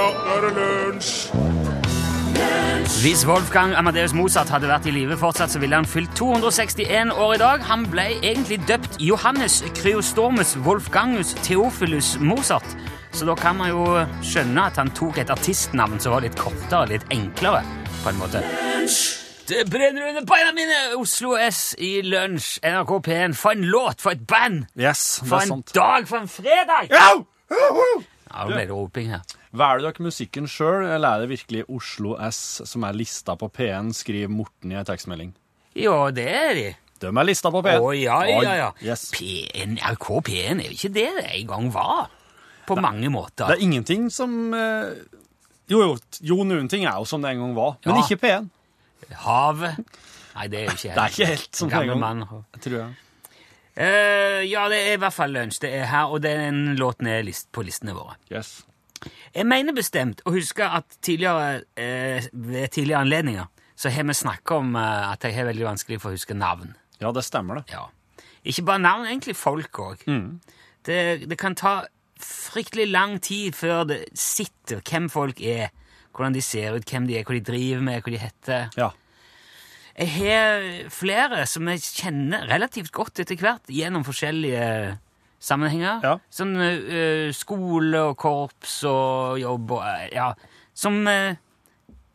Ja, nå er det lunsj! Hvis Wolfgang Amadeus Mozart hadde vært i live fortsatt, så ville han fylt 261 år i dag. Han ble egentlig døpt Johannes Kryostormus Wolfgangus Theophilus Mozart. Så da kan man jo skjønne at han tok et artistnavn som var litt kortere litt enklere, på en måte. Det brenner under beina mine! Oslo S i lunsj, NRK P1. For en låt, for et band! Yes, For en sant. dag, for en fredag! Au! Ja, nå ble det roping her. Velger dere musikken sjøl, eller er det virkelig Oslo S som er lista på P1, skriver Morten i ei tekstmelding? Jo, det er de. De er lista på P1. Å, ja, ja, ja. Yes. P1, RK P1 er jo ikke det det en gang var. På mange måter. Det er ingenting som eh, Jo, jo, jo, noen ting er jo som det en gang var, men Ja. ikke P1. Havet. Nei, det er jo ikke Det er ikke helt som det en gang mann. tror jeg. Uh, ja, det er i hvert fall lunsj. Det er her, og den låten er list på listene våre. Yes. Jeg mener bestemt å huske at tidligere, eh, ved tidligere anledninger så har vi snakka om eh, at jeg har veldig vanskelig for å huske navn. Ja, det stemmer, det. Ja. Ikke bare navn, egentlig folk òg. Det, det kan ta fryktelig lang tid før det sitter hvem folk er, hvordan de ser ut, hvem de er, hva de driver med, hva de heter. Ja. Jeg har flere som jeg kjenner relativt godt etter hvert gjennom forskjellige sammenhenger. Ja. Sånn uh, skole og korps og jobb og uh, Ja. Som, uh,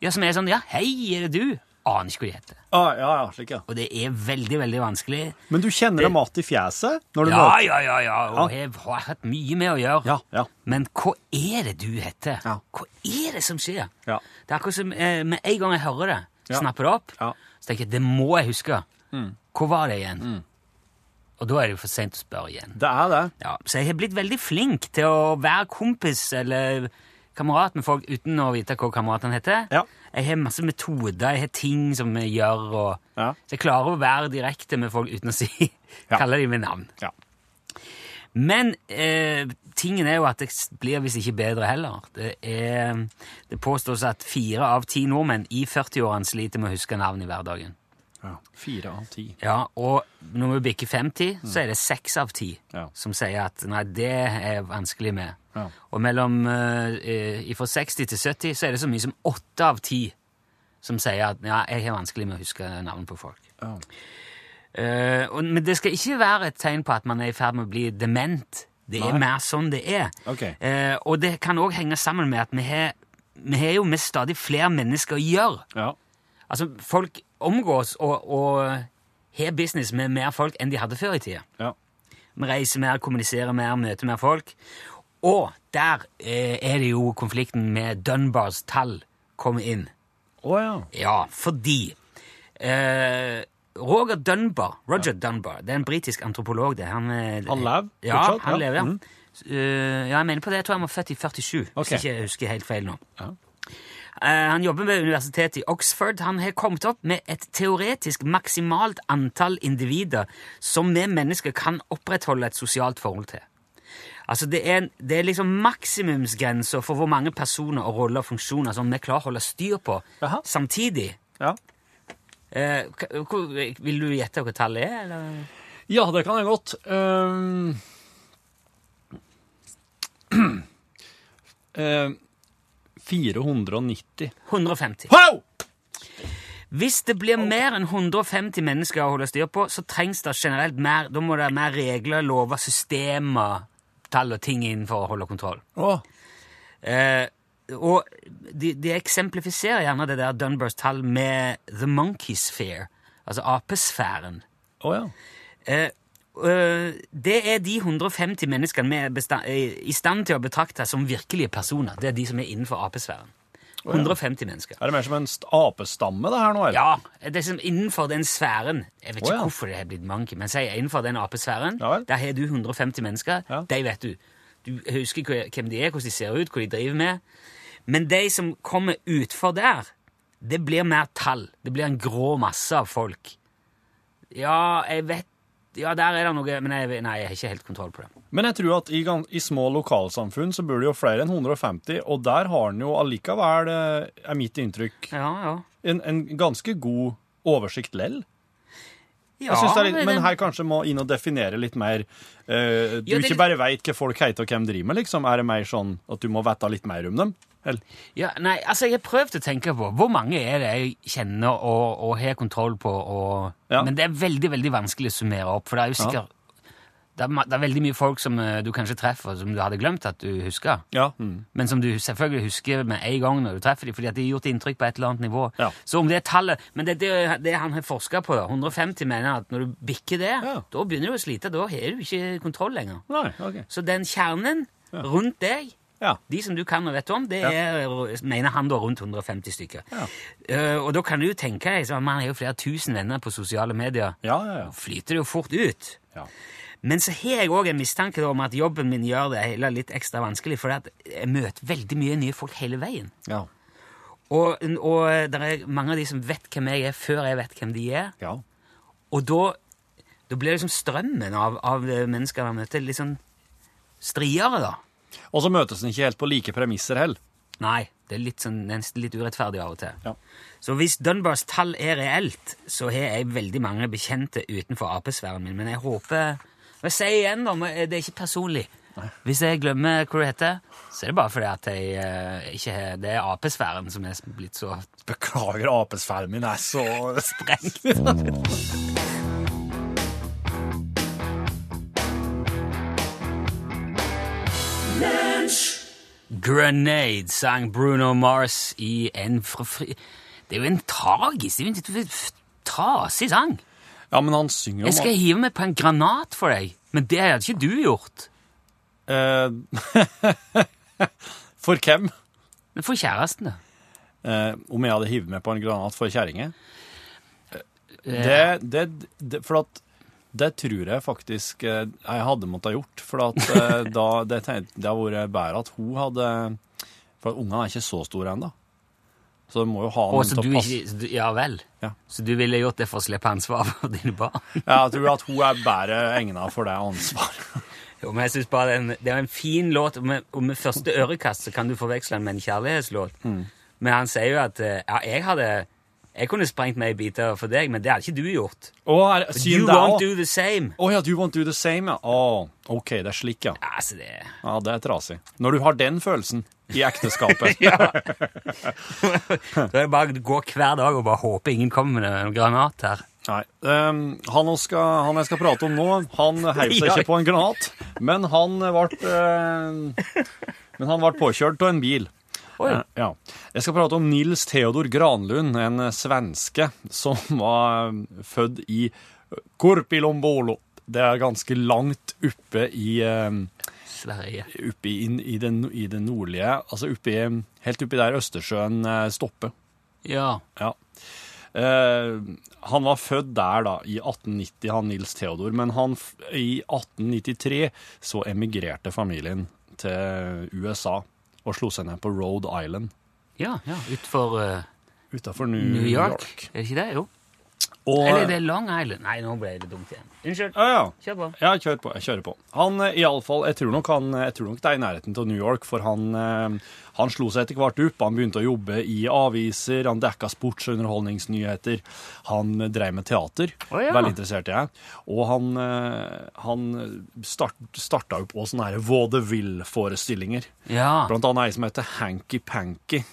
ja, som er sånn Ja, hei, er det du? Aner ikke hva de heter. Ah, ja, ja, slik, ja. Og det er veldig, veldig vanskelig. Men du kjenner Det- dem att i fjeset når du Ja, møter ja, ja, ja. Og jeg har hatt mye med å gjøre. Ja, ja. Men hva er det du heter? Ja. Hva er det som skjer? Ja. Det er akkurat som med en gang jeg hører det, Ja. snapper det opp, Ja. så tenker jeg det må jeg huske. Hvor var det igjen? Og da er det jo for sent å spørre igjen. Det er det. Ja, så jeg har blitt veldig flink til å være kompis eller kamerat med folk uten å vite hva kameraten heter. Ja. Jeg har masse metoder, jeg har ting som vi gjør, og Ja. så jeg klarer å være direkte med folk uten å si, Ja. kalle dem med navn. Ja. Men eh, tingen er jo at det blir visst ikke bedre heller. Det, er, det påstås at fire av ti nordmenn i 40-årene sliter med å huske navn i hverdagen. Ja. Fire av ti. Ja, Og når vi bikker 50, så er det seks av ti Ja. som sier at nei, det er vanskelig med. Ja. Og mellom eh, fra 60 til 70 så er det så mye som åtte av ti som sier at ja, jeg har vanskelig med å huske navn på folk. Ja. Eh, og, men det skal ikke være et tegn på at man er i ferd med å bli dement. Det er Nei. mer sånn det er. Okay. Eh, og det kan òg henge sammen med at vi har, vi har jo med stadig flere mennesker å gjøre. Ja. Altså, folk omgås og, og har business med mer folk enn de hadde før i tida. Ja. Vi reiser mer, kommuniserer mer, møter mer folk. Og der eh, er det jo konflikten med Dunbars tall kommer inn. Å ja. Ja, fordi eh, Roger Dunbar, Roger Dunbar, det er en britisk antropolog. det. Han, eh, Han lever Ja, han ja. lever, ja. Mm. Uh, ja, jeg mener på det. Jeg tror han var født i 47, okay. hvis ikke jeg husker helt feil nå. Ja. Eh, han jobber ved universitetet i Oxford. Han har kommet opp med et teoretisk maksimalt antall individer som vi mennesker kan opprettholde et sosialt forhold til. Altså Det er, det er liksom maksimumsgrenser for hvor mange personer og roller og funksjoner som vi klarer å holde styr på Aha. samtidig. Ja. Eh, hvor- vil du gjette hva tallet er? Eller? ja, det kan jeg godt. Um... 490. 150. Wow! Hvis det blir mer enn 150 mennesker å holde styr på, så trengs det generelt mer Da må det være mer regler, lover, systemer, tall og ting inn for å holde kontroll. Oh. Eh, og de, de eksemplifiserer gjerne det der Dunbars tall med the monkey sphere, altså apesfæren. Oh, ja. Eh, det er de 150 menneskene vi er er i stand til å betrakte som virkelige personer. Det er de som er innenfor apesfæren. 150 mennesker. Er det mer som en st- apestamme, det her nå? eller? Ja, det er som innenfor den sfæren Jeg vet ikke oh, ja. hvorfor det har blitt monkey, men si innenfor den apesfæren, Ja der har du 150 mennesker. Ja. De vet du. Du husker hvem de er, hvordan de ser ut, hva de driver med. Men de som kommer utfor der, det blir mer tall. Det blir en grå masse av folk. Ja, jeg vet Ja, der er det noe, men jeg, nei, jeg har ikke helt kontroll på det. Men jeg tror at i, i små lokalsamfunn så bor det jo flere enn 150, og der har en jo allikevel, eh, er mitt inntrykk, Ja, ja. en, en ganske god oversikt lell. ja litt, men men her kanskje må inn og definere litt mer Uh, Du Ja, det- ikke bare veit hva folk heter og hvem driver med, liksom. Er det mer sånn at du må vite litt mer om dem? Eller? Ja, nei, altså Jeg har prøvd å tenke på hvor mange er det jeg kjenner og, og har kontroll på. Og, Ja. Men det er veldig veldig vanskelig å summere opp. For det er jo sikkert det, er, det er veldig mye folk som eh, du kanskje treffer, som du hadde glemt at du husker. Ja. Mm. Men som du selvfølgelig husker med en gang når du treffer dem, fordi at de har gjort inntrykk på et eller annet nivå. Ja. Så om det er tallet Men det er det, det han har forska på. 150 mener at når du bikker det, Ja. da begynner du å slite. Da har du ikke kontroll lenger. Nei, okay. Så den kjernen Ja. rundt deg Ja. de som du kan og vet om, det Ja. er, mener han da, rundt 150 stykker. Ja. Uh, og da kan du jo tenke deg, så man har jo flere tusen venner på sosiale medier, Ja, ja, ja. flyter det jo fort ut. ja. Men så har jeg òg en mistanke om at jobben min gjør det hele litt ekstra vanskelig, for jeg møter veldig mye nye folk hele veien. Ja. Og, og det er mange av de som vet hvem jeg er, før jeg vet hvem de er. ja. Og da, da blir liksom strømmen av, av mennesker jeg møter, litt sånn striere, da. Og så møtes en ikke helt på like premisser heller. Nei, det er litt sånn, nesten litt urettferdig av og til. Ja. Så hvis Dunbars tall er reelt, så har jeg veldig mange bekjente utenfor Ap-sfæren min, men jeg håper jeg sier igjen, da, det er ikke personlig. Hvis jeg glemmer hva du heter, så er det bare fordi at jeg uh, ikke har Det er Ap-sfæren som er blitt så Beklager, apesfæren min er så sprengt. Grenade sang Bruno Mars i en. Det er jo en tragisk, det er jo en trasig sang. Ja, men han synger jo Jeg skal hive meg på en granat for deg, men det hadde ikke du gjort. Eh, For hvem? Men for kjæresten, da. Eh, om jeg hadde hivet meg på en granat for kjerringer? Eh, Det, det, det, for at det tror jeg faktisk eh, jeg hadde måttet gjort. For at eh, da, det, tenkte, det hadde vært bedre at hun hadde For ungene er ikke så store ennå. Så det må jo ha noen til å passe. ikke så du- Ja vel. Ja. Så du ville gjort det for å slippe ansvar for dine barn? Jeg tror at hun er bedre egnet for det ansvaret. Jo, men jeg synes bare det er, en, det er en fin låt, og med, og med første ørekast så kan du forveksle den med en kjærlighetslåt. Mm. Men han sier jo at eh, ja, jeg hadde Jeg kunne sprengt meg i biter for deg, men det hadde ikke du gjort. Oh, er, You won't do the same. Å ja, you won't do the same, ja. Å, ok, det er slik, ja. Ja, altså det Ja, det er trasig. Når du har den følelsen i ekteskapet. Ja. Da er det bare å gå hver dag og bare håpe ingen kommer med en granat her. Nei. Um, han, skal, han jeg skal prate om nå, han heiv seg ikke på en granat, men han ble uh, Men han ble påkjørt av en bil. Oi. Eh, ja. Jeg skal prate om Nils Theodor Granlund, en svenske som var eh, født i Korpilombolo. Det er ganske langt oppe i eh, Sverige. Oppe i, i, den, i det nordlige Altså oppe i, helt oppi der Østersjøen eh, stopper. Ja. Ja. Uh, han var født der da, i 1890, han Nils Theodor, men han, i 1893 så emigrerte familien til USA og slo seg ned på Rhode Island Ja, ja. Utfor uh, utenfor New, New York. York. Er det ikke det? Jo. Og, Eller det er Long Island. Nei, nå ble det dumt igjen. Unnskyld. ja, ja. Kjør på. Ja, kjør på. Jeg kjører på. Han, eh, i alle fall, jeg tror nok, han, jeg tror nok det er i nærheten til New York, for han, eh, han slo seg etter hvert opp. Han begynte å jobbe i aviser, han dekka sports- og underholdningsnyheter. Han eh, drev med teater, oh, ja. veldig interessert i det. Og han, eh, han start, starta jo på sånne vaudeville-forestillinger. Ja. Blant annet ei som heter Hanky Panky.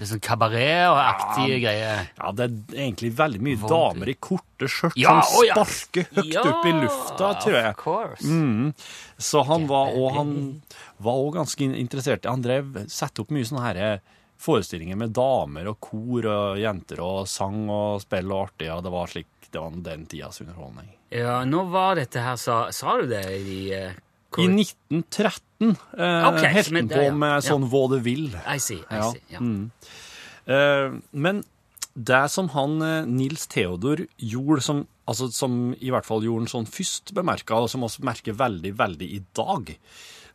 Det er sånn kabaret og aktige greier. Ja, det er egentlig veldig mye Vondt. damer i korte skjørt Ja, som sparker ja. høyt opp i lufta, tror jeg. Of course. Mm. Så han var, og han var også ganske interessert. Han drev, satte opp mye sånne her forestillinger med damer og kor og jenter og sang og spill og artig. Ja, det var slik, det var den tidas underholdning. Ja, nå var dette her, sa, sa du det i uh, I 1913 eh, okay, helt han det, på med Ja. sånn vaudeville. I see, I see. Ja. Mm. Eh, men det som han eh, Nils Theodor gjorde, som, altså, som i hvert fall gjorde han sånn først bemerka, og som også merker veldig, veldig i dag,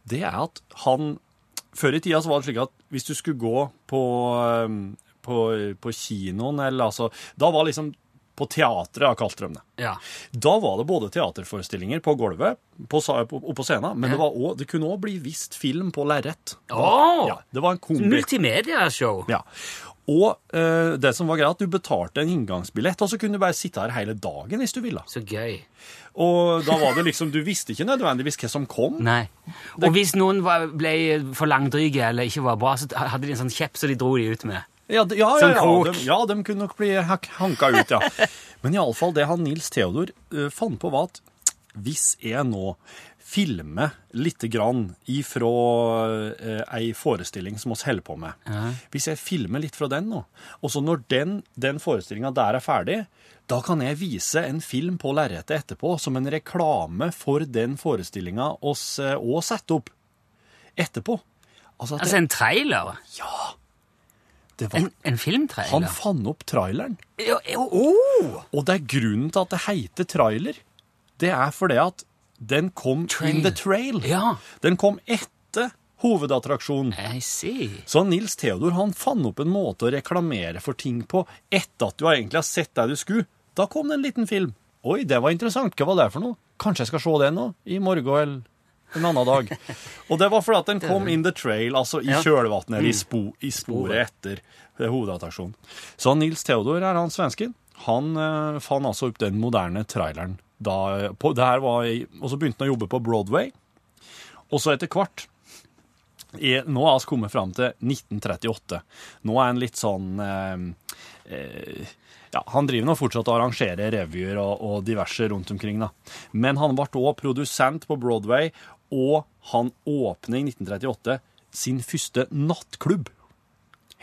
det er at han Før i tida så var det slik at hvis du skulle gå på, eh, på, på kinoen, eller altså Da var liksom på teatret, har kalt de det. Ja. Da var det både teaterforestillinger på gulvet på, og på, scenen, men det, var også, det kunne òg bli vist film på lerret. Åh! Ja, det var en kombi. Multimediashow. Ja. Og eh, det som var greit, du betalte en inngangsbillett, og så kunne du bare sitte her hele dagen hvis du ville. Så gøy. Og da var det liksom, du visste ikke nødvendigvis hva som kom. Nei. Og hvis noen var, ble for langdryge eller ikke var bra, så hadde de en sånn kjepp så de dro de ut med. Ja, de, ja, ja, ja, de, ja, de kunne nok bli hanka ut, ja. Men iallfall, det han Nils Theodor uh, fant på, var at hvis jeg nå filmer lite grann ifra uh, ei forestilling som oss holder på med Hvis jeg filmer litt fra den nå, og så når den, den forestillinga der er ferdig, da kan jeg vise en film på lerretet etterpå som en reklame for den forestillinga oss òg setter opp etterpå. Altså Altså en trailer. det var En, en filmtrailer. han fant opp traileren. Ja, oh! Og det er grunnen til at det heter trailer. Det er fordi at den kom Trail. in the trail. Ja. Den kom etter hovedattraksjonen. I see. Så Nils Theodor han fant opp en måte å reklamere for ting på etter at du egentlig har sett det du skulle. Da kom det en liten film. Oi, det var interessant. Hva var det for noe? Kanskje jeg skal se det nå? I morgen eller en annen dag. Og det var fordi at den kom in the trail, altså i Ja. kjølvannet, eller i, spo, i sporet etter eh, hovedattraksjonen. Så Nils Theodor er han svensken. Han eh, fant altså opp den moderne traileren. Da, på, det her var og så begynte han å jobbe på Broadway. Og så etter hvert er, nå har vi kommet fram til 1938. Nå er han litt sånn eh, eh, Ja, han driver nå fortsatt og arrangerer revyer og, og diverse rundt omkring, da. Men han ble òg produsent på Broadway, og han åpner i 1938 sin første nattklubb.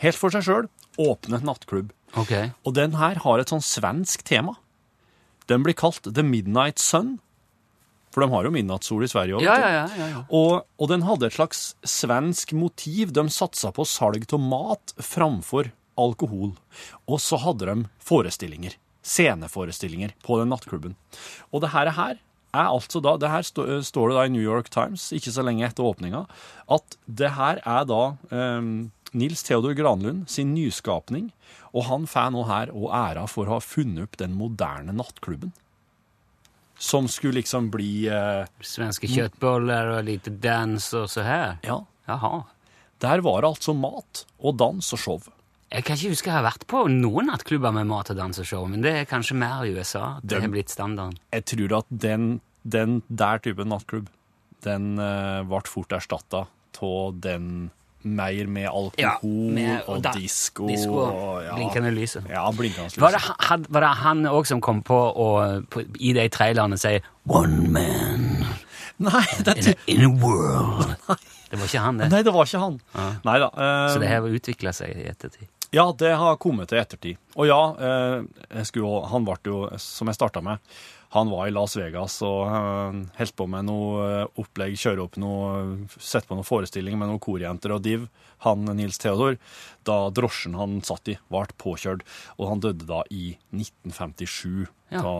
Helt for seg sjøl. Åpne nattklubb. Okay. Og den her har et sånn svensk tema. Den blir kalt The Midnight Sun. For de har jo midnattssol i Sverige òg. Ja, ja, ja. ja, ja. Og, og den hadde et slags svensk motiv. De satsa på salg av mat framfor alkohol. Og så hadde de forestillinger. Sceneforestillinger på den nattklubben. Og det her er altså da, det her stå, står det da i New York Times, ikke så lenge etter åpninga, at det her er da eh, Nils Theodor Granlund sin nyskapning, og han får nå her og æra for å ha funnet opp den moderne nattklubben. Som skulle liksom bli eh, Svenske kjøttboller og lite dans og så her. Ja, Jaha. Der var det altså mat og dans og show. Jeg kan ikke huske jeg har vært på noen nattklubber med mat- og danseshow, men det er kanskje mer i USA. Det Den- har blitt standarden. Jeg tror at den, den der typen nattklubb, den uh, ble fort erstatta av den mer med alkohol Ja, med- og og da- disko. Disko og ja. blinkende lyset. Ja, blinkende lyset. Var det, var det han òg som kom på å på, i de trailerne si 'One man Nei, det, in a, in a world'? Det var ikke han, det. nei, det var ikke han. Nei da. Um, Så det her utvikla seg i ettertid. Ja, det har kommet til ettertid. Og ja, eh, skulle, han ble jo, som jeg starta med, han var i Las Vegas og eh, holdt på med noe eh, opplegg, kjøre opp noe, sette på noen forestilling med noen korjenter og div. Han Nils Theodor, da drosjen han satt i, ble påkjørt, og han døde da i 1957. Ja. Da,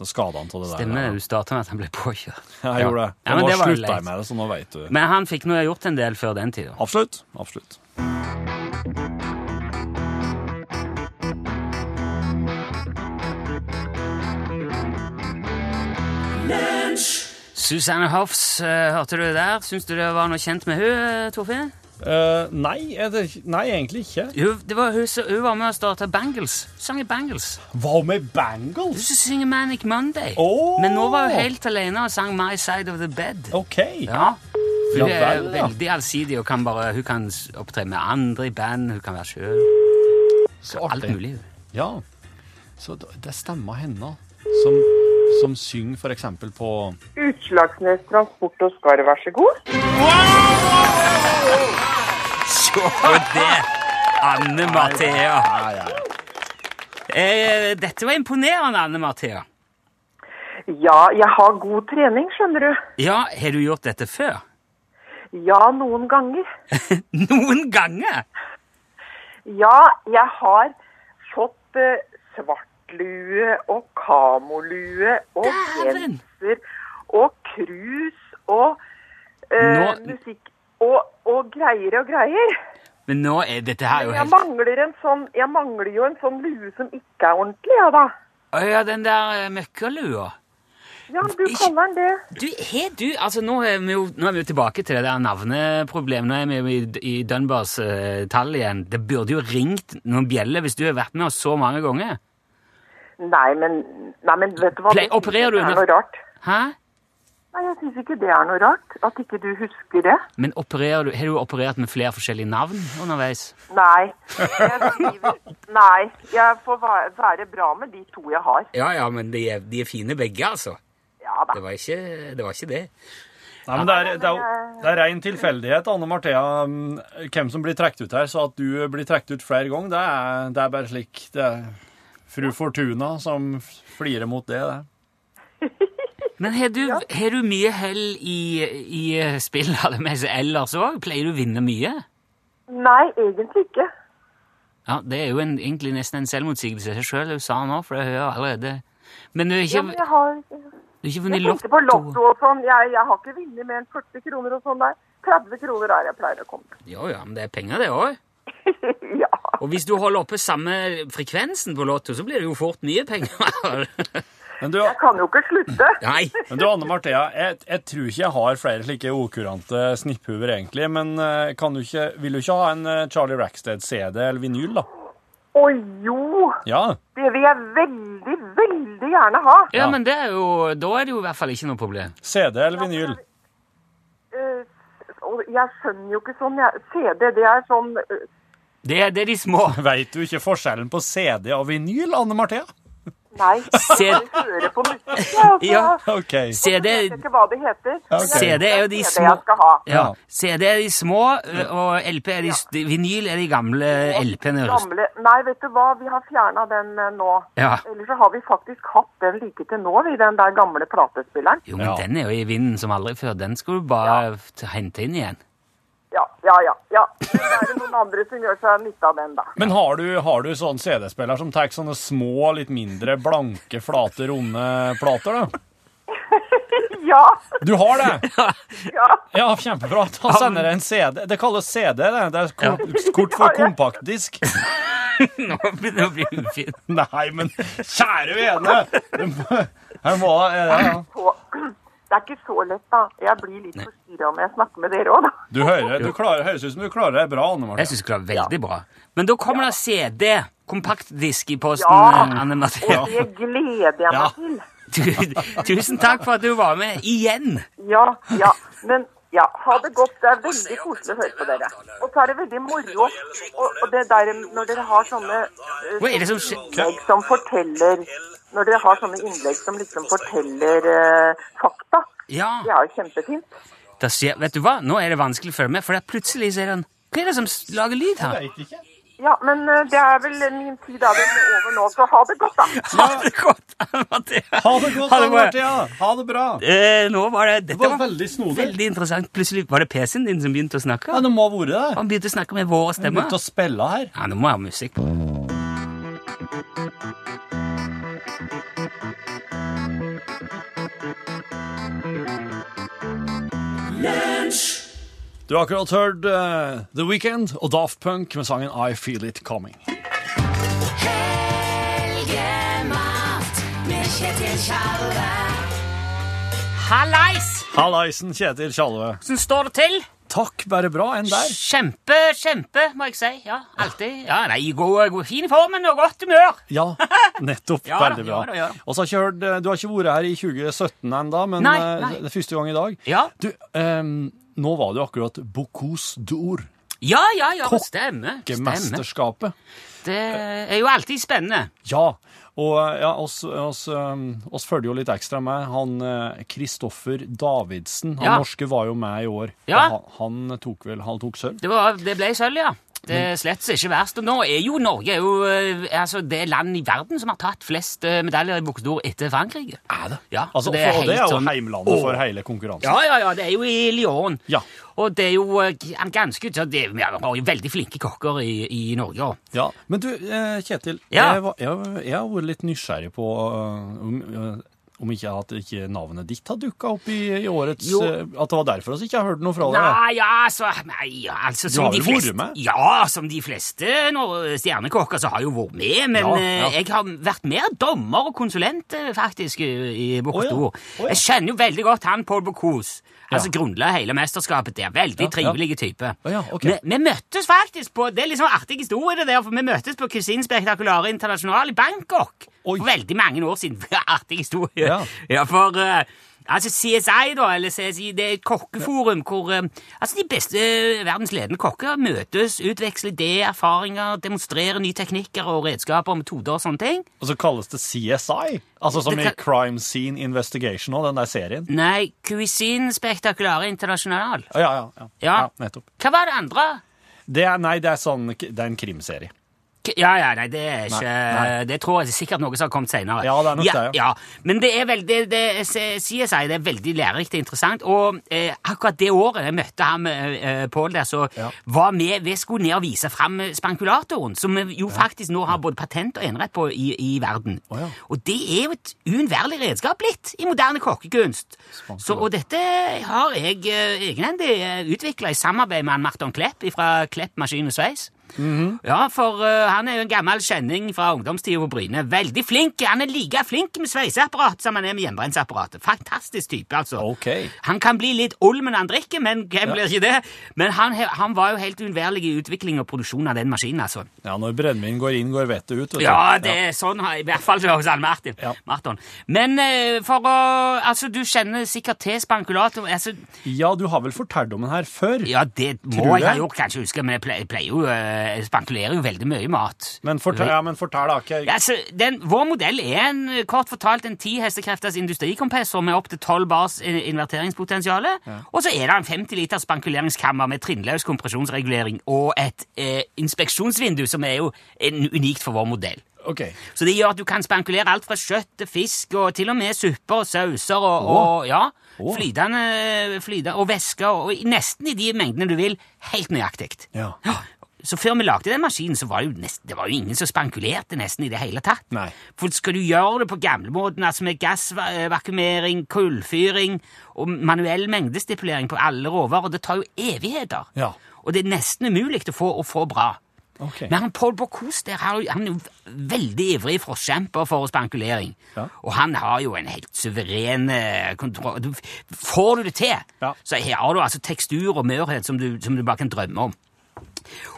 da skada han av det Stemmer det. der. Du starta med at han ble påkjørt. Ja, jeg gjorde det. Ja, men nå det slutta jeg med det, så nå vet du. Men han fikk nå gjort en del før den tida. Absolutt. Absolutt. Susanne Hoffs, eh, hørte du der? Syns du det var noe kjent med hun, eh, Torfinn? Uh, nei, det, nei, egentlig ikke. Hun, det var hun, hun var med og starta Bangles. Sang i Bangles. Med Hun Bangles? som synger Manic Monday. Oh. Men nå var hun helt alene og sang My Side of the Bed. OK. Ja. Ja hun er vel, ja. veldig allsidig og kan bare, hun kan opptre med andre i band, hun kan være sjøl. Så Alt mulig. Ja. Så det stemmer henne som, som synger eksempel på Utslagsnes Transport og Skar, vær så god. Se på det! Anne Mathea. Nei, ja, ja. Eh, dette var imponerende, Anne Mathea. Ja, jeg har god trening, skjønner du. Ja, har du gjort dette før? Ja, noen ganger. Noen ganger? Ja, jeg har fått eh, svartlue og kamolue og Dæven! genser og krus og eh, Nå- musikk og, og greier og greier. Men nå er dette her jo helt jeg mangler, sånn, jeg mangler jo en sånn lue som ikke er ordentlig, ja da. Å ja, den der eh, møkkalua. Ja, du kaller den det. Du, har du Altså, nå er vi jo, nå er vi jo tilbake til det der navneproblemet. Nå er vi jo i, i Dunbars uh, tall igjen. Det burde jo ringt noen bjeller hvis du har vært med oss så mange ganger. Nei, men, nei, men vet du hva? Play- Det opererer du under Det er noe rart. Hæ? Nei, jeg syns ikke det er noe rart. At ikke du husker det. Men opererer du, har du operert med flere forskjellige navn underveis? Nei. Jeg skriver Nei. Jeg får være, bra med de to jeg har. Ja, ja, men de er, de er fine begge, altså. Ja da. Det var ikke det. Var ikke det. Nei, men det er, det er, det er ren tilfeldighet, Anne Marthea, mm, hvem som blir trukket ut her. Så at du blir trukket ut flere ganger, det er, det er bare slik. Det er fru Fortuna som flirer mot det. det. Men har du, har du mye hell i, i spill ellers òg? Pleier du å vinne mye? Nei, egentlig ikke. Ja, Det er jo en, egentlig nesten en selvmotsigelse i seg sjøl, du sa nå, for jeg hører allerede Men du har Ja, ikke, men jeg har du har ikke Jeg vunnet tenkte på lotto? Lotto og sånn. Jeg, jeg har ikke vunnet mer enn 40 kroner og sånn der. 30 kroner er jeg pleier å komme. Jo, ja, men det er penger, det òg. Og hvis du holder oppe samme frekvensen på Lotto, så blir det jo fort mye penger. Men du, Jeg kan jo ikke slutte. Nei. men du Anne Marthea, jeg, jeg tror ikke jeg har flere slike okurante snipphuer, egentlig. Men eh, kan du ikke, vil du ikke ha en eh, Charlie Rackstead-CD eller vinyl, da? Å jo! Ja. Det vil jeg veldig, veldig gjerne ha. Ja, Ja. men det er jo, da er det jo i hvert fall ikke noe problem. CD eller vinyl? Ja, men, uh, jeg skjønner jo ikke sånn. Jeg, CD, det er sånn eh, Det, er- det er de små. Veit du ikke forskjellen på CD og vinyl, Anne Marthea? Nei, Se- jeg hører på musikk. Ja, altså, Ja. OK. CD, Jeg vet ikke hva det heter. men jeg CD er jo de små- ja. CD er de små, og LP er de, ja. Vinyl er de gamle LP-ene. Nei, vet du hva, vi har fjerna den nå. Ja. Ellers så har vi faktisk hatt den like til nå, vi, den der gamle platespilleren. Jo, men Ja. den er jo i vinden som aldri før. Den skal du bare hente inn igjen. Ja, ja, ja. ja. Det er det noen andre som gjør seg nytte av den, da. Men har du, har du sånn CD-spiller som tar sånne små, litt mindre blanke, flate, runde plater, da? Ja, Du har det? ja. Ja, kjempebra. Da sender jeg en CD. Det kalles CD, det. Det er kort, for kompaktdisk. Nå begynner det å bli ufint. Nei, men kjære vene! Det må- Her må ja, ja. Det er ikke så lett, da. Jeg blir litt forstyrra når jeg snakker med dere òg, da. Du hører, du klarer, høres ut som du klarer det bra, Anne Jeg Marte. syns det klarer veldig bra. Men da kommer det CD, kompaktdisk, i posten, Ja. Anne Marte. Og det gleder jeg meg Ja. til. Du, Tusen takk for at du var med igjen. Ja, ja. Men ja, ha det godt. Det er veldig koselig å høre på dere. Og så er det veldig moro. Og, og det der når dere har sånne eh, Hva er det som som forteller Når dere har sånne innlegg som liksom forteller eh, fakta. Ja, Det er jo kjempefint. det skjer, vet du hva? Nå er det vanskelig å følge med, for det er plutselig så er det en Hva er det som lager lyd her? Vet ikke. Ja, men eh, det er vel min tid er vel over nå, så ha det godt, da. Ha det godt, Mathea. Ha det godt, Ha det. Ja. Ha det bra. Eh, nå var det, dette var var veldig snodig. Veldig interessant. Plutselig var det PC-en din som begynte å snakke. Ja, det må ha vært det. Han begynte å snakke med våre stemmer. Han begynte å spille her. Ja, nå må jeg ha musikk. Du har akkurat hørt uh, The Weekend og Daft Punk med sangen I Feel It Coming. Helgemat med Kjetil Tjalve. Hallais! Hallaisen, Kjetil Tjalve. Hvordan står det til? Takk, bare bra. Enn der? Kjempe, kjempe, må jeg si. Ja, alltid. Ja, nei, god, god, fin formen og godt humør. Ja, nettopp. Ja Veldig bra. ja da, ja. Og så har ikke hørt, eh, Du har ikke vært her i 2017 ennå, men Nei, eh, nei. det er første gang i dag. Ja, Du, ehm, nå var det jo akkurat Bocuse d'Or, ja, ja, ja det Stemmer. Kokkemesterskapet. Det er jo alltid spennende. Ja, og eh, ja, oss, oss, um, oss følger jo litt ekstra med. Han Kristoffer Davidsen, han Ja. norske, var jo med i år. Ja. Han, han tok vel han tok sølv? Det, var, det ble sølv, ja. Det er slett ikke verst. Og nå er jo Norge er jo, eh, altså, det land i verden som har tatt flest eh, medaljer i buksedor etter Frankrike. Er det? Ja, altså, det er for, det er jo sånn- heimlandet for hele konkurransen. Ja, ja, ja, det er jo i Lyon. Ja. Og det er jo eh, ganske Vi har jo veldig flinke kokker i, i Norge. også. Ja, Men du, eh, Kjetil. Ja. Jeg, var, jeg, jeg har vært litt nysgjerrig på uh, um, uh, om ikke at ikke navnet ditt har dukka opp i, i årets Jo. eh, At det var derfor vi ikke har hørt noe fra deg? Nei, ja, altså, nei, ja, altså som har de vel vært med? Ja, som de fleste når- stjernekokker så har jeg jo vært med, men Ja, eh, ja. jeg har vært mer dommer og konsulent eh, faktisk i, i oh. Ja. Jeg kjenner jo veldig godt han Paul Bocuse. Altså grunnla hele mesterskapet der. Veldig trivelig type. Oh, ja, ok. vi, vi møttes faktisk på Det er liksom artig historie, det der, for vi møttes på Cuisine Spektakulare International i Bangkok Oi. for veldig mange år siden. artig historie. Ja. Ja, for uh, altså CSI, da, eller CSI, det er et kokkeforum hvor eh, altså de beste eh, verdens ledende kokker møtes, utveksler ideer, erfaringer, demonstrerer nye teknikker og redskaper og metoder og sånne ting. Og så kalles det CSI? Altså som Det i Crime Scene Investigation og den der serien? Nei, Cuisine Spektakulære International. Ja, ja, ja. Ja. ja. Nettopp. Hva var det andre? Det er, nei, det er, sånn, det er en krimserie. Ja, ja, nei, det er ikke Nei, nei. Det tror jeg er sikkert noe som har kommet senere. Ja, det er nok ja, det, ja. ja. Men det er veldig det, CSI det er veldig lærerikt og interessant. Og eh, akkurat det året jeg møtte ham, eh, Pål der, så Ja. var vi Vi skulle ned og vise fram eh, spankulatoren, som vi jo faktisk nå har både patent og enerett på i, i verden. Oh. Og det er jo et uunnværlig redskap blitt i moderne kokkekunst. Så, og dette har jeg eh, egenhendig utvikla i samarbeid med Marton Klepp fra Klepp Maskin og Sveis. Mhm. Ja, for uh, han er jo en gammel kjenning fra ungdomstida på Bryne. Veldig flink. Han er like flink med sveiseapparat som han er med hjemmebrensapparatet. Fantastisk type, altså. Ok. Han kan bli litt olm når han drikker, men hvem blir ikke det? Men han, han var jo helt uunnværlig i utvikling og produksjon av den maskinen, altså. Ja, Når brennevin går inn, går vettet ut. Ja, det er sånn, i hvert fall hos han Martin. Ja. Marton. Men uh, for å Altså, du kjenner sikkert til spankulator. Altså, ja, du har vel fortalt om den her før? ja, det må jeg, jeg ha gjort, kanskje huske, men jeg pleier, jeg pleier jo eh, Spankulerer jo veldig mye mat. Men fortell, ja, men fortell da. Ja, altså, den, vår modell er en, kort fortalt en 10 hestekrefters industrikompressor med opptil 12 bars inverteringspotensial. Ja. Og så er det en 50 liters spankuleringskammer med trinnløs kompresjonsregulering og et eh, inspeksjonsvindu som er jo en, unikt for vår modell. ok. Så det gjør at du kan spankulere alt fra kjøtt til fisk, og til og med supper og sauser og, og ja, oh. flytende, flytende og væsker, og og, nesten i de mengdene du vil, helt nøyaktig. Ja. Så før vi lagde den maskinen, så var det jo, nesten, det var jo ingen som spankulerte nesten i det hele tatt. Nei. For skal du gjøre det på gamlemåten, altså med gassvakumering, kullfyring og manuell mengdestipulering på alle råvarer, det tar jo evigheter. Ja. Og det er nesten umulig å få, å få bra. Okay. Men han Paul Bocuse der, han er jo veldig ivrig forkjemper for spankulering. Ja. Og han har jo en helt suveren eh, kontroll. Får du det til, Ja. så har du altså tekstur og mørhet som du, som du bare kan drømme om.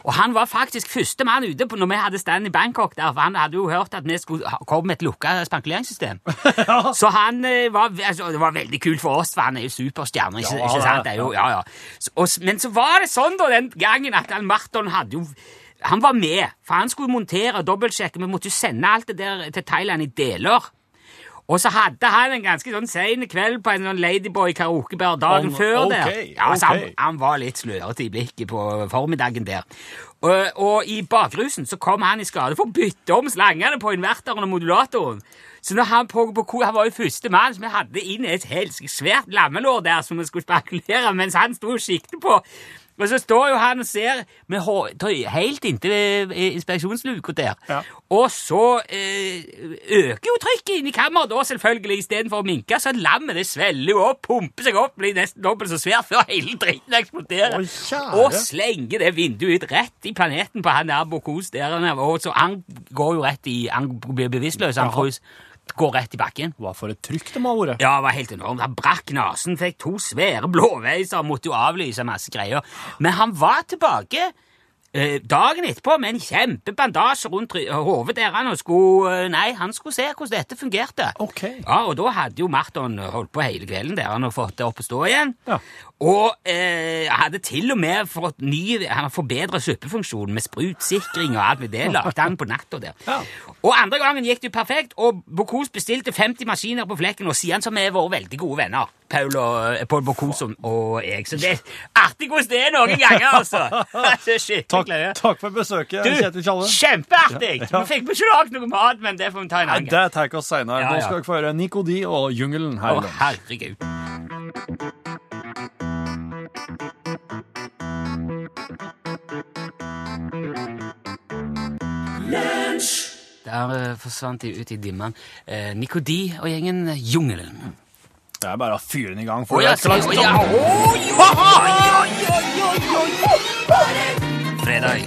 Og han var faktisk første mann ute på når vi hadde stand i Bangkok, der, for han hadde jo hørt at vi skulle komme med et lukka spankuleringssystem. Så han eh, var, altså, det var veldig kult for oss, for han er jo superstjerne. Ikke, Ja, ikke sant? Jo, ja, ja. Så, og, men så var det sånn da den gangen at han Marton hadde jo Han var med, for han skulle montere og dobbeltsjekke. Vi måtte jo sende alt det der til Thailand i deler. Og så hadde han en ganske sånn sen kveld på en sånn Ladyboy karaokebar dagen Om- før okay, der. Ja, så han, ok. han var litt slørete i blikket på formiddagen der. Og, og i bakrusen så kom han i skade for å bytte om slangene på inverteren og modulatoren. Så når han, på, på, han var jo første mann som vi hadde inn et helt svært lammelår der som vi skulle spekulere, mens han sto og siktet på. Og så står jo han og ser helt inntil eh, inspeksjonsluka der. Ja. Og så eh, øker jo trykket inn i kammeret da, selvfølgelig, istedenfor å minke. Så lammet det svelger jo opp, pumper seg opp, blir nesten dobbelt så svært før hele dritten eksploderer. Oi, og slenger det vinduet ut rett i planeten på han der Bokos der. er. Og så han går jo rett i Han blir bevisstløs, han frus. Går rett i bakken. Hva for et trykk det må ha vært. Ja, det var helt enormt. Han brakk nesen, fikk to svære blåveiser, måtte jo avlyse masse greier. Men han var tilbake dagen etterpå med en kjempebandasje rundt hodet der han skulle eh, Nei, han skulle se hvordan dette fungerte. Okay. Ja, og da hadde jo Marton holdt på hele kvelden der han hadde fått det opp å stå igjen. Ja. Og eh, hadde til og med fått ny Han har forbedret suppefunksjonen med sprutsikring og alt med det. Lagde han på natta der. Ja. Og andre gangen gikk det jo perfekt, og Bocuse bestilte 50 maskiner på flekken, og siden så har vi vært veldig gode venner, Paul og eh, Paul Bocuse og- og jeg. Så det er artig hvordan det er noen ganger, altså. Det er skikkelig Takk, takk for besøket, Du, Kjetil Tjalle. kjempeartig! Vi fikk ikke lagd noe mat, men det får vi ta en annen gang. det tar vi oss seinere. Nå skal dere få høre Nico D og Jungelen her i Å, herregud. Der eh, forsvant de ut i dimmen. Eh, Nikodi og gjengen eh, Jungelen. Det er bare å fyre den i gang. For oh, ja, det er straks se- å ja, Oh. Fredag.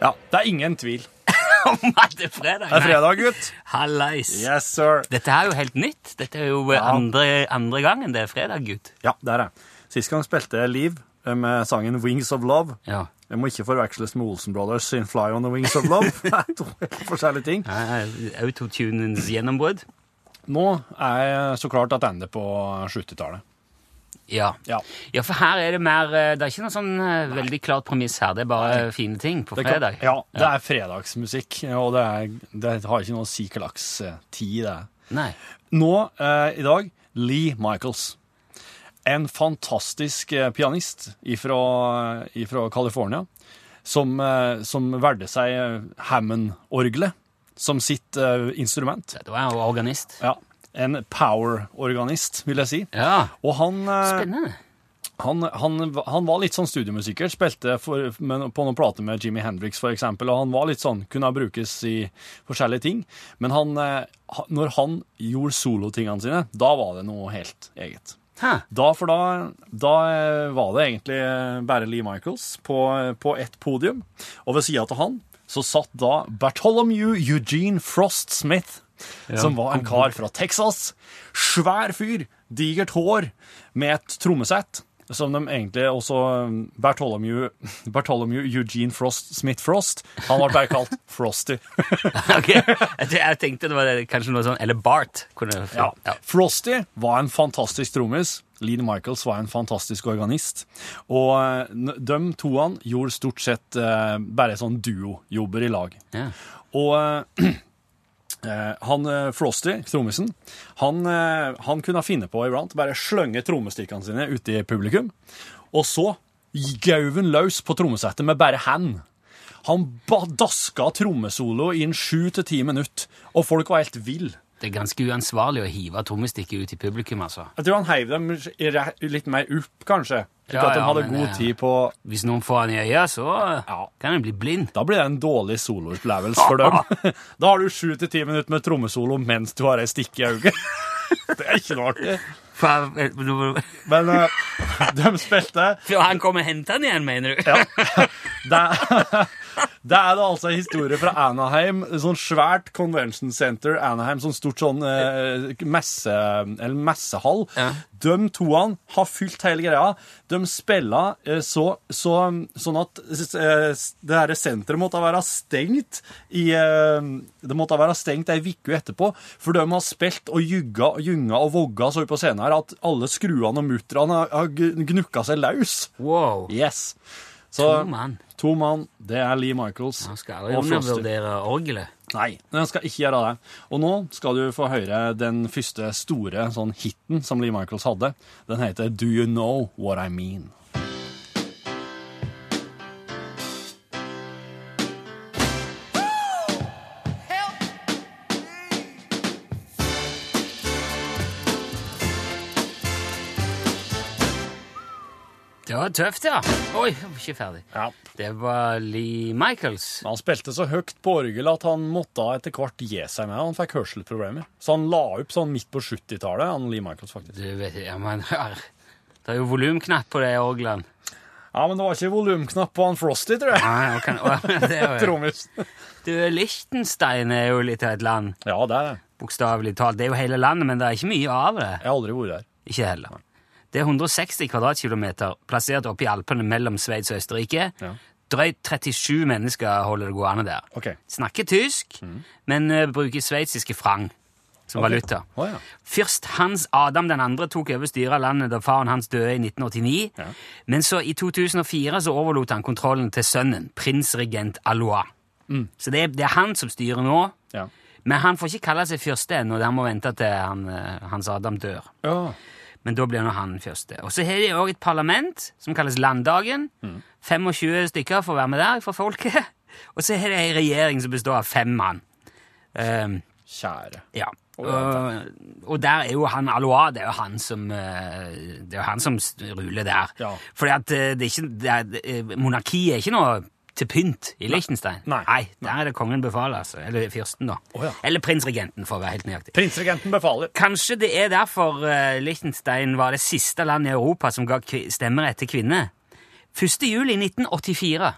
Ja, det er ingen tvil. Om at det er fredag? Det er fredag, gutt. Hallais. Yes, sir. Dette er jo helt nytt. Dette er jo eh, Ja. andre, andre gangen det er fredag, gutt. Ja, det er det. Sist gang spilte jeg Liv eh, med sangen Wings of Love. Ja. Det må ikke forveksles med Olsen Brothers sin Fly on the Wings of Love. Det er to forskjellige ting. Autotunens gjennombrudd. Nå er jeg så klart tilbake på 70-tallet. Ja. Ja. ja, for her er det mer eh, Det er ikke noe sånn eh, veldig klart premiss her. Det er bare fine ting på Det kan- fredag. Ja, det er fredagsmusikk, og det, er, det har ikke noe si eh, tid det. Nei. Nå, eh, i dag, Lee Michaels. En fantastisk eh, pianist fra California, som, eh, som valgte seg eh, Hammond-orgelet som sitt instrument. Det var en organist. Ja, en power-organist, vil jeg si. Ja. Og han, Spennende. han, han, han var litt sånn studiomusiker, spilte for, med, på noen plater med Jimi Hendrix for eksempel, og han var litt sånn, kunne brukes i forskjellige ting. Men han, når han gjorde solotingene sine, da var det noe helt eget. Da, for da, da eh, var det egentlig eh, bare Lee Michaels på, på ett podium, og ved siden av han så satt da Bartholomew Eugene Frost Smith, som var en kar fra Texas. Svær fyr, digert hår, med et trommesett. Som de egentlig også Bartholomew, Bartholomew Eugene Frost Smith Frost. Han ble bare kalt Frosty. Ok, jeg, tenkte det var kanskje noe sånn Eller Bart. Ja. Frosty var en fantastisk trommis. Lean Michaels var en fantastisk organist. Og eh, de toene gjorde stort sett eh, bare sånn duojobber i lag. Ja. Og eh, eh, han eh, Frosty, trommisen, han, eh, han kunne finne på iblant bare slønge trommestikkene sine ut i publikum, og så gauv han løs på trommesettet med bare hand. Han daska trommesolo i en sju til ti minutter, og folk var helt ville. Det er ganske uansvarlig å hive trommestikket ut i publikum, altså. Jeg tror han heiv dem litt mer opp, kanskje. Slik Ja, at de ja, hadde men, god eh, tid på Hvis noen får han i øya, så Ja. kan han bli blind. Da blir det en dårlig soloopplevelse for dem. Da har du sju til ti minutter med trommesolo mens du har ei stikke i øyet. Det er ikke noe artig. For Men eh, de spilte han kommer og henter han igjen, mener du? Ja. Det, er- det er da altså en historie fra Anaheim. Sånn svært convention center. Anaheim, sånn stort sånn eh, messe, eller messehall. Ja. De toene har fylt hele greia. De spiller eh, så, så, sånn at eh, det her senteret måtte være stengt i eh, Det måtte være stengt ei uke etterpå, for de har spilt og jugga og gynga og vogga så på scenen her at alle skruene og mutterne har, gnukka seg løs. Wow. Yes. Så, To mann. To mann, det er Lee Michaels Han skal aldri og Frosty. undervurdere orgelet. Nei, den skal ikke gjøre det. Og nå skal du få høre den første store sånn hiten som Lee Michaels hadde. Den heter Do You Know What I Mean. Var tøft, ja. Oi, jeg var ikke ferdig. Ja. Det var Lee Michaels. Han spilte så høyt på orgel at han måtte etter hvert gi seg med. Han fikk hørselproblemer. Så han la opp sånn midt på 70-tallet, han Lee Michaels faktisk. Du vet, ja, men, det er jo volumknapp på det orgelet. Ja, men det var ikke volumknapp på han Frosty, tror jeg. Nei, okay. kan, det er jo, du, Liechtenstein er jo litt av et land, Ja, det er det. bokstavelig talt. Det er jo hele landet, men det er ikke mye av det. Jeg har aldri vært der. Ikke heller. Det er 160 kvadratkilometer plassert oppe i Alpene mellom Sveits og Østerrike. Ja. Drøyt 37 mennesker holder det gående der. Okay. Snakker tysk, men uh, bruker sveitsiske frang som okay. valuta. Oh, ja. Først Hans Adam den andre tok over styret av landet da faren hans døde i 1989. Ja. Men så i 2004 så overlot han kontrollen til sønnen, prinsregent Alois. Så det er, det er han som styrer nå. Ja. Men han får ikke kalle seg fyrste ennå. Han må vente til han, eh, Hans Adam dør. ja. Men da blir nå han første. Og så har de òg et parlament som kalles Landdagen. 25 stykker får være med der fra folket. Og så har de ei regjering som består av fem mann. Um, Kjære. ja. Og, og der er jo han Alois, det er jo han som eh, Det er jo han som ruler der. Ja. Fordi at eh, det er ikke det er, eh, Monarkiet er ikke noe til pynt i Liechtenstein. Nei. der er det kongen befaler, altså. Eller fyrsten, da. Oh, ja. Eller prinsregenten, for å være helt nøyaktig. Prinsregenten befaler. Kanskje det er derfor uh, Liechtenstein var det siste landet i Europa som ga stemmerett til kvinner. 1. juli 1984.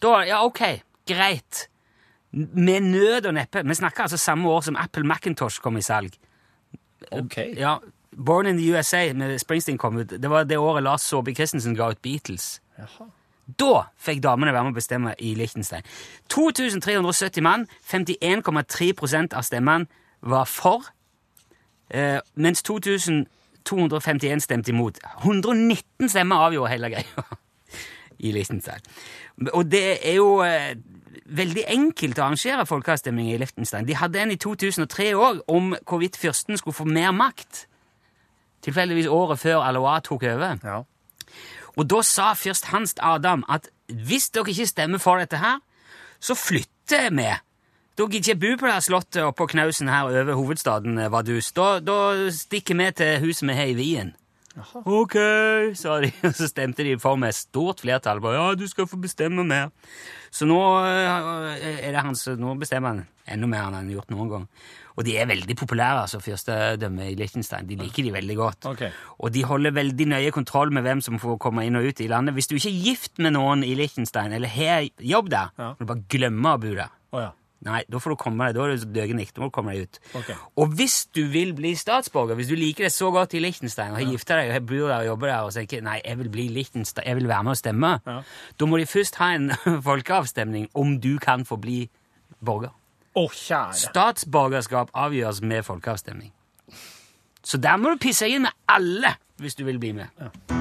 Da, ja, ok, greit. Med nød og neppe. Vi snakker altså samme år som Apple Macintosh kom i salg. Ok. Ja, Born in the USA med Springsteen kom ut. Det var det året Lars Saabye Christensen ga ut Beatles. Da fikk damene være med å bestemme i Liechtenstein. 2370 mann, 51,3% av stemmene var for, eh, mens 2251 stemte imot. 119 stemmer avgjorde hele greia i Liechtenstein. Og det er jo eh, veldig enkelt å arrangere folkeavstemning i Liechtenstein. De hadde en i 2003 òg, om hvorvidt fyrsten skulle få mer makt. Tilfeldigvis året før Alois tok over. Ja. Og da sa først Hans Adam at hvis dere ikke stemmer for dette her, så flytter vi. Da gidder ikke bo på det her slottet oppå knausen her over hovedstaden Vadus. Da, da stikker vi til huset vi har i Wien. Ok, sa de, og så stemte de for med stort flertall. Bare, ja, du skal få bestemme mer. Så nå eh, er det hans, nå bestemmer han enda mer enn han har gjort noen gang. Og de er veldig populære, altså fyrstedømmet i Liechtenstein. De liker de veldig godt. Okay. Og de holder veldig nøye kontroll med hvem som får komme inn og ut i landet. Hvis du ikke er gift med noen i Liechtenstein, eller har jobb der, Ja. må du bare glemme å bo der. Oh, ja. Nei, da får du komme deg, da er du ikke, da må du komme deg ut. Okay. Og hvis du vil bli statsborger, hvis du liker det så godt i Liechtenstein, og har gifta deg, og bor der og jobber der, og tenker nei, jeg vil bli Liechtenstein, jeg vil være med og stemme, Ja. da må de først ha en folkeavstemning om du kan få bli borger. Oh, kjære. Statsborgerskap avgjøres med folkeavstemning. Så der må du pisse inn med alle hvis du vil bli med.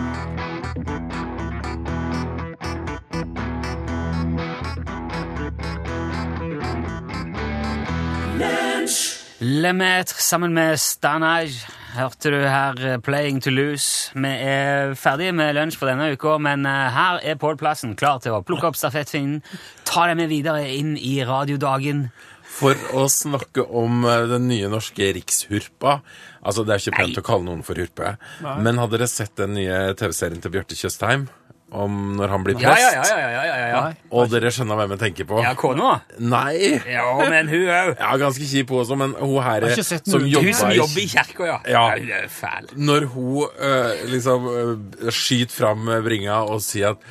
Lemaitre sammen med Stanage hørte du her eh, Playing to Lose. Vi er ferdige med lunsj for denne uka, men eh, her er Pål Plassen klar til å plukke opp stafettfinnen, ta deg med videre inn i radiodagen. For å snakke om eh, den nye norske rikshurpa. Altså, Det er ikke pent Nei. å kalle noen for hurpe. Men hadde dere sett den nye TV-serien til Bjarte Tjøstheim? Om når han blir prest? ja, ja, ja, ja, ja, ja. Og dere skjønner hvem jeg tenker på? Ja, kona? Nei! Ja, men hun òg. Ja, ganske kjip hun også, men hun her som jobber, Hun som jobber i kirka, ja. Ja. Hun er fæl. Når hun øh, liksom øh, skyter fram øh, bringa og sier at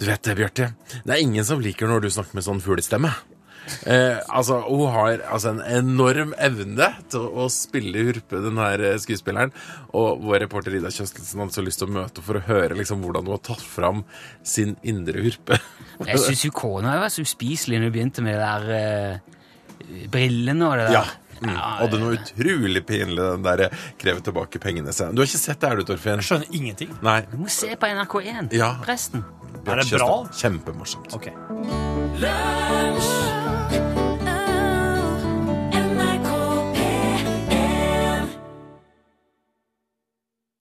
Du vet det, Bjarte, det er ingen som liker når du snakker med sånn fuglestemme. Eh, altså, Hun har altså, en enorm evne til å spille hurpe, den her eh, skuespilleren. Og vår reporter Ida Kjøstelsen hadde så lyst til å møte for å høre liksom, hvordan hun har tatt fram sin indre hurpe. Jeg syns kona var så uspiselig når hun begynte med det der eh, brillene og det der. Ja. Mm. Og det er noe utrolig pinlig, den der 'krev tilbake pengene-scenen. Du har ikke sett det, er du, Torfinn? Jeg skjønner ingenting. Nei. Du må se på NRK1. Ja. Resten. Er det bra? Kjempemorsomt. Ok. Lunsj,